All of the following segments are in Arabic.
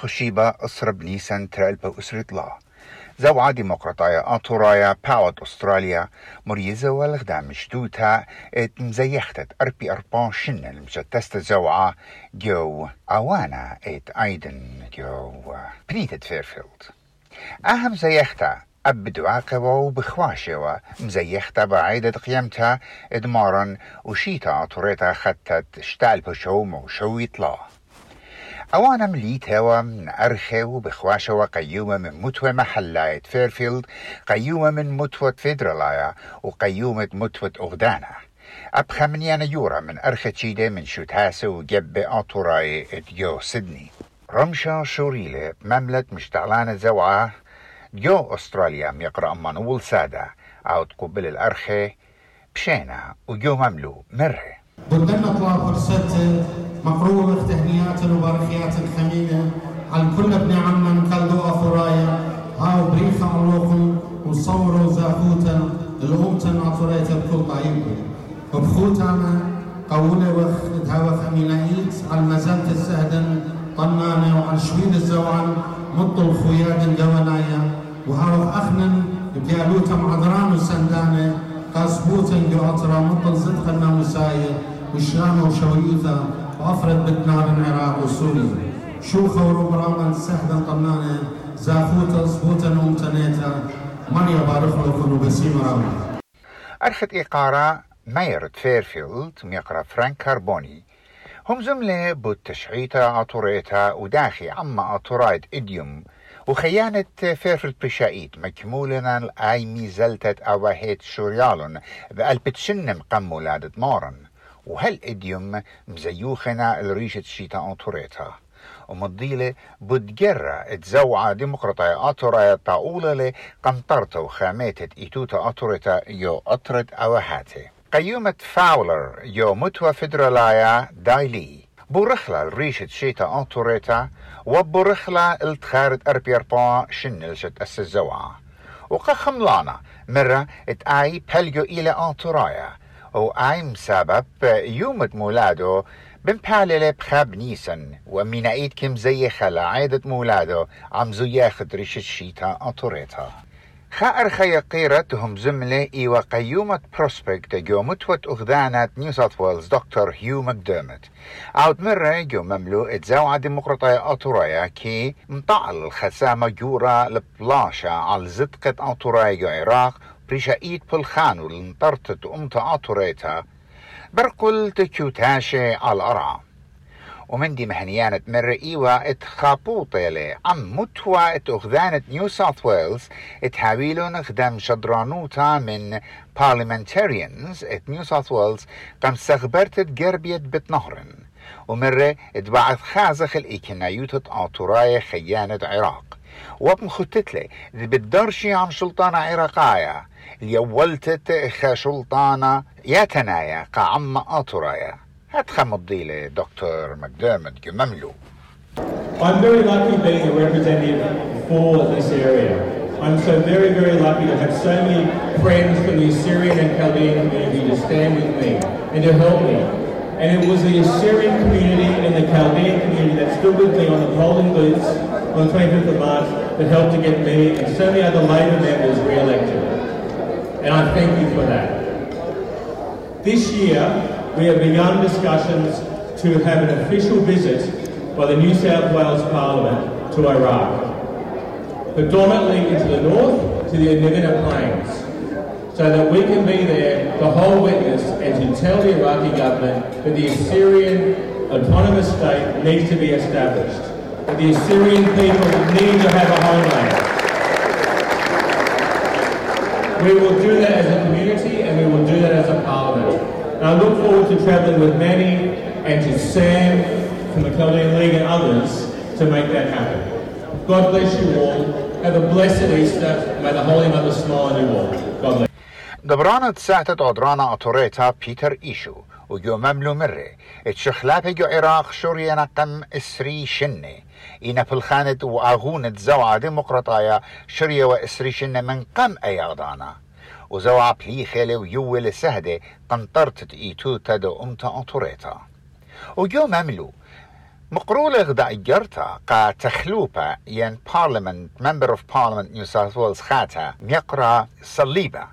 خشيبة أسرب نيسان ترالبا أسرة لا. زوعة ديمقراطية أطورايا باوت أستراليا مريزة والغدا مشدوتا إت مزيختت أربي أربان شن المجتست زوعة جو أوانا إت أيدن جو بنيتة فيرفيلد. أهم زيختا أبدو عقبه بخواشوا مزيختا بعيدة قيمتها إدمارا وشيتا أطوريتا خطت شتال بشوم وشو يطلع مليت هوا من أرخي وبخواشة وقيومة من متوى محلاية فيرفيلد قيومة من متوى فيدرالايا وقيومة متوى أغدانا. أبخى من يانا يورا من أرخة تشيدة من شوتاسة وجب أطوراي ديو سيدني. رمشا شوريلة مملة مشتعلانة زوعة ديو أستراليا ميقرأ منول سادة أو تقبل الأرخي بشينا وجو مملو مرة. بدنا نطلع فرصة مقروبة تهنيات وبركيات ثمينة على كل ابن عمان كالدو أفرايا. هاو بريخة ألوكم وصوروا زاخوتا الأمتا عطريتا بكل طعيبكم وبخوتا ما قولة وخ دهاوة ثمينة إيت على مزالة السهدن طنانة وعلى شويد الزوعان مطل خوياد دوانايا وهاو أخنن بيالوتا معذران وسندانة قاسبوتا جو مطل زدخ الناموساية والشام وشويثة وأفرد بتنار العراق وسوريا. شوخة وربراما سهدا طنانة زاخوتا صبوتا نومتنيتا مريا بارخ لكم وبسيم راوي أرخت إقارة ميرت فيرفيلد ميقرأ فرانك كاربوني. هم زملة بالتشعيتا عطوريتا وداخي عما عطورايت إديوم. وخيانة فيرفيلد بشايت مكمولنا أي ميزلتت أواهيت شوريالون بقلبت شنم قم ولادة مارن وهل إديوم مزيوخنا الريشة شيتا أنطوريتا ومضيلة بدجرة تزوعة ديمقراطية أطورية طاولة قنطرته وخاميتة إيتوتا أطوريتا يو أطرت أوهاتي. قيومة فاولر يو متوى فدرالايا دايلي. بورخلا الريشة شيتا أنطوريتا وبورخلا التخارت أربي أربا شنلشت السزوعة وقخملانا مرة اتآي بلجو إلى أنطورايا وآي مسبب يوم مولاده بمبالله بخاب نيسن ومن عيد كم زي خلا عيدة مولاده عم زو ياخد ريش الشيتا أطوريتا. خائر خي قيرتهم زملة إيوا قيومة بروسبكت جو متوت أخذانة نيو ساوث ويلز دكتور هيو ماكديرمت. عود مرة جو مملو اتزاوعة ديمقراطية أطورايا كي مطعل الخسامة جورا لبلاشا على زدقة أطورايا جو عراق إيد بلخانو لنطرتت أمتا أطوريتا برقل تكيوتاشي على الأرعى. ومن دي مهنيانة مرة إيوا اتخابوطة لي عم متوى اتأخذانة نيو ساوث ويلز اتحاويلون خدام شدرانوتا من parliamentarians ات نيو ساوث ويلز قام سخبرت قربية بتنهرن. ومرة اتبعث خازخ الإيكنايوتة آطوراية خيانة عراق. وابن ختتلي ذي بدرشي عن سلطانة عراقاية اللي ولتت خشلطانة ياتنايا قعم أطرايا هتخم الضيلة دكتور ماكديرمت جمملو I'm very lucky being a representative for this area. I'm so very, very lucky to have so many friends from the Assyrian and Chaldean community to stand with me and to help me. And it was the Assyrian community and the Chaldean community that stood with me on the polling booths on the 25th of March that helped to get me and so many other Labor members re-elected. And I thank you for that. This year, we have begun discussions to have an official visit by the New South Wales Parliament to Iraq, predominantly into the north to the Nevinah Plains, so that we can be there to hold witness and to tell the Iraqi government that the Assyrian autonomous state needs to be established, that the Assyrian people need to have a homeland. We will do that as a community and we will do that as a parliament. And I look forward to travelling with Manny and to Sam from the Chaldean League and others to make that happen. God bless you all. Have a blessed Easter. May the Holy Mother smile on you all. God bless. دبرانة ساعة عدرانا أطوريتا بيتر إيشو وجو مملو مرة اتشخلاب جو عراق شورينا قم إسري شنة إنا بالخانة وآغونة زوعة ديمقراطايا شرية وإسري شنة من قم أيادانا وزوعة بلي خيلة ويول سهدة قنطرت إيتو تدو أمتا أطوريتا وجو مملو مقرول غدا إجرتا قا تخلوبا ين بارلمنت ممبر اوف بارلمنت نيو ساوث ويلز خاتا ميقرا صليبا.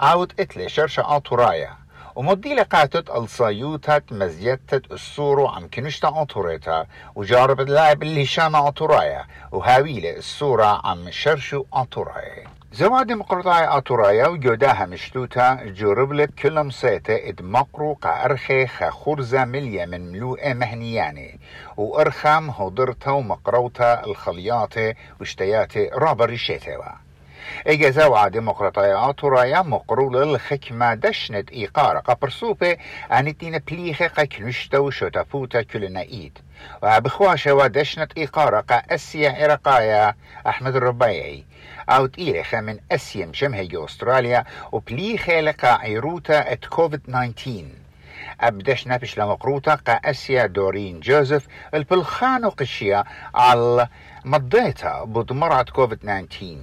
عاود إتلي شرشة آتورايا ومدي لقاتت الصيوتات مزيتت السورو عم كنشتا أطوريتا وجارب اللاعب اللي شانا أطورايا وهاويلة السورة عم شرشو أطورايا زواد مقرطاي أطورايا وجوداها مشتوتا جوربلت كلهم سيتا إد مقرو قا خا خرزة مليا من ملوء مهنياني. وأرخام هدرتا ومقروتا الخلياتي واشتياتي رابر ريشيتوا إجازة ديمقراطيات ورايا مقرول الخكمة دشنت إيقارة قبرسوبة عن تين بليخة قكنشتا وشوتافوتا كلنا إيد وبخواشة ودشنت إيقارة قا أسيا إرقايا أحمد الربيعي أو تيرخة من أسيا مشمهي أستراليا وبليخة لقا عيروتا ات كوفيد 19 أبدش نبش لمقروطة قا أسيا دورين جوزيف البلخانو قشيا على مضيتا بضمرعة كوفيد 19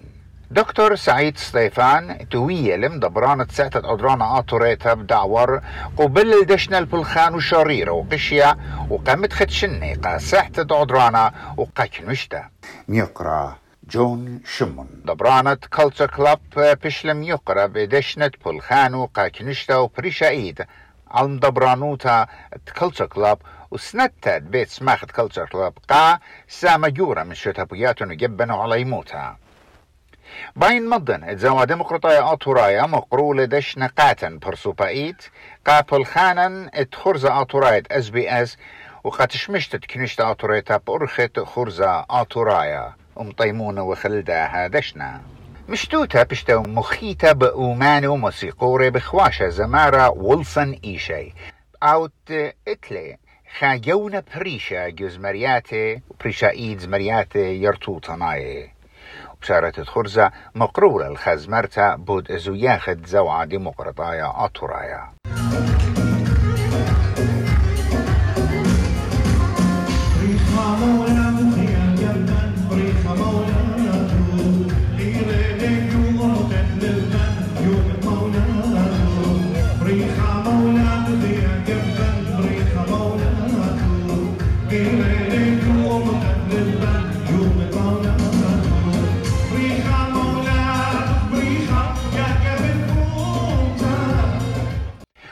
دكتور سعيد سطيفان توية لم دبرانة ساعة أدرانا آتوريتا بدعور قبل دشنا البلخان وشريرة وقشيا وقامت خدشني قا أدرانا وقاكنشتا ميقرا جون شمون. دبرانة كالتر كلاب بشلم يقرا بدشنة بلخان وقاكنشتا وبريشا إيد. على دبرانوتا كالتر كلاب وسنتت بيت سماخت كالتر كلاب قا سامجورة من شتابيات وجبنوا على يموتها باين مدن اتزاوا ديمقراطية أطورايا مقرولة دش نقاتن برسوبايت قابل خانن اتخرزة أطورايت اس بي اس وقاتش مشتت كنشت أطوريتا بأرخت خرزة أطورايا طيمونة وخلداها دشنا مشتوتا بشتو مخيتا بأومانو موسيقوري بخواشة زمارة ويلسون إيشي أوت إتلي خاجونا بريشا جوز مرياتي وبريشا إيدز مرياتي يرتو طناي بشارة خرزة مقرورة الخزمرتا بود ازو ياخد زوعة ديمقراطايا أطورايا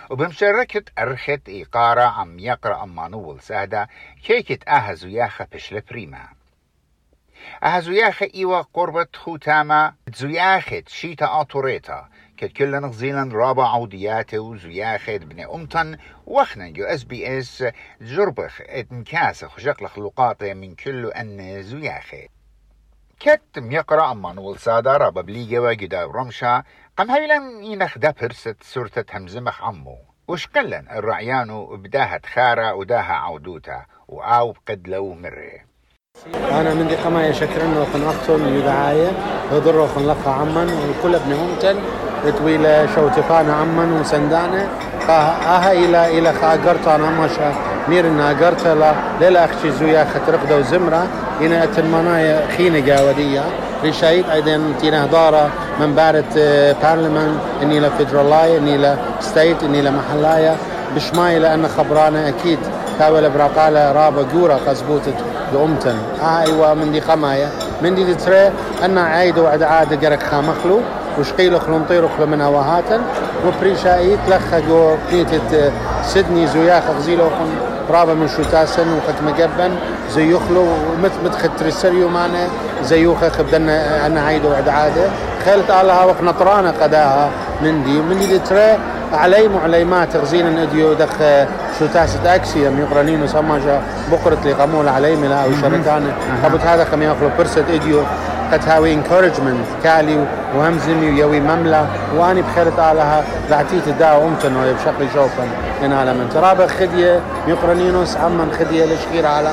وبمشاركة أرخت إيقارة عم يقرأ أمانول سهدة كيكت أهزو ياخا بشل بريما. أهزو ياخا إيوا قربة خوتاما زياخت شيتا آتوريتا كت كل نغزيلا رابع عودياته وزياخت بني أمتن وخنا جو إس بي إس جربخ ات مكاسخ خشق لخلقاته من كل أن زياخت كت يقرأ أمانول سادة رابا بليجوا جدا رمشا قم هيلن ينخ دا برست سورة همزمخ عمو. وشقلن الرعيانو بداها تخارة وداها عودوتا. وآو قد لو مري أنا من دي قماية شكرن وخن أقتل يدعاية. وضر وخن لقى عمن. وكل ابن همتن طويلة شوتفانا عمن وسندانة آها إلى إلى خاقرت أنا ماشا نير إنها قرت لا. ليلة أخشي زويا خطرق دو زمرة. إنا أتنمنايا خينة قاودية ريشايد أيضا تينا هدارة من بارت بارلمان آه، إني لا فيدرالاية إني لا ستيت إني لا محلاية. بشماي لأن خبرانة أكيد. تاول براقالة رابا قورة قزبوتت لأمتن. آه أيوة من دي قماية من دي تري أنا عايد وعد عاد قرق خامخلو وشقيلو خلنطيرو خلو من هواهاتن وبريشايت لخقو بنيتت سيدني زوياخ غزيلو رابا من شوتاسن وقت مقبن زي يخلو ومت متخت ترسريو مانا زي يوخا خبدنا أنا عايدو وعد عادة. خلت الله وقت نطرانا قداها من دي. من دي ترى عليم وعليمات غزينا أديو دخ شو تاسة اكسي مي يقرنين وسما بقرة لي قمول عليم لا وشركان قبل هذا كم يأخلو برسة أديو. قد هاوي انكورجمنت كالي وهمزمي ويوي مملة. وأني بخيرت آلها ذاتي تدا وامتن وهي بشكل شوفا. إن على من ترابة خدية. ميقرنينوس عمن خدية لشغير على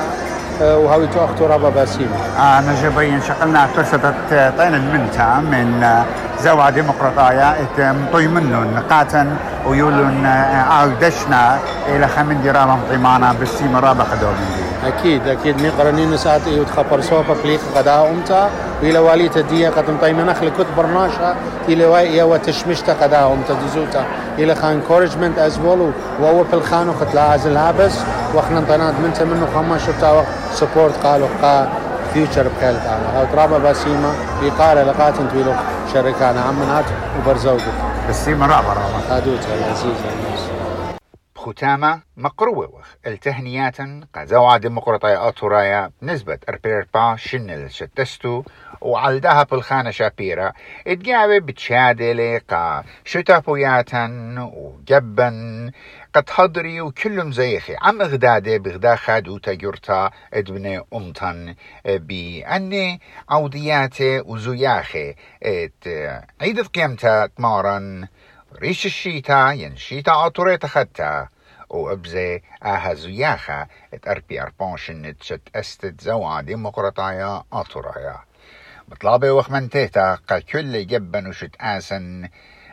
وهاوي تو أختو رابا باسيم. أنا جبين شقلنا فرصة طين المنتا من أه، زوا ديمقراطايا مطي منو نقاتا ويولون أو دشنا إلى خمن دي رابا مطيمانا بالسيم رابا دي أكيد أكيد. مي قرنين ساعتي وتخبر سوبا بليق قدا أمتا. إلى واليتا دي قد مطيمة نخل كت برناشا إلى واي يا تشمشتا قداهم تدزوتا إلى خان انكورجمنت از وول وهو بالخانو قد لا ازل هابس. وخنا انطينات منته منه خما شفتا سبورت قالوا قا فيوتشر بخيل تعالى هاو ترابا باسيما بقالة لقات انتويلو شركانا. عمنات وبرزوقو بسيمة رابا رابا. هادوتا العزيزة الناس ختامة مقروة التهنيات قزوعة ديمقراطية أطورايا نسبة أربيربا شنل شتستو وعلدها بالخانة شابيرا اتجابي بتشادلي قا شتابوياتا وجبا قد حضري وكلهم زيخي. عم اغدادي بغدا خادو تجرتا ادبني أمتن بأني عودياتي وزياخي ات عيد قيمتا تمارن ريش الشيتا ينشيتا خدتا وابزي أها زياخا ات اربي اربانشن تشت استد زوا ديمقراطايا اطورايا مطلابي وخمنتيتا قا كل جبن وشت آسن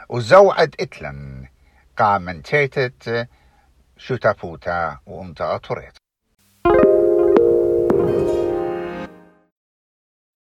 وزوعد اتلن. قا منتيتت شو تابوتا وامتا اطوريتا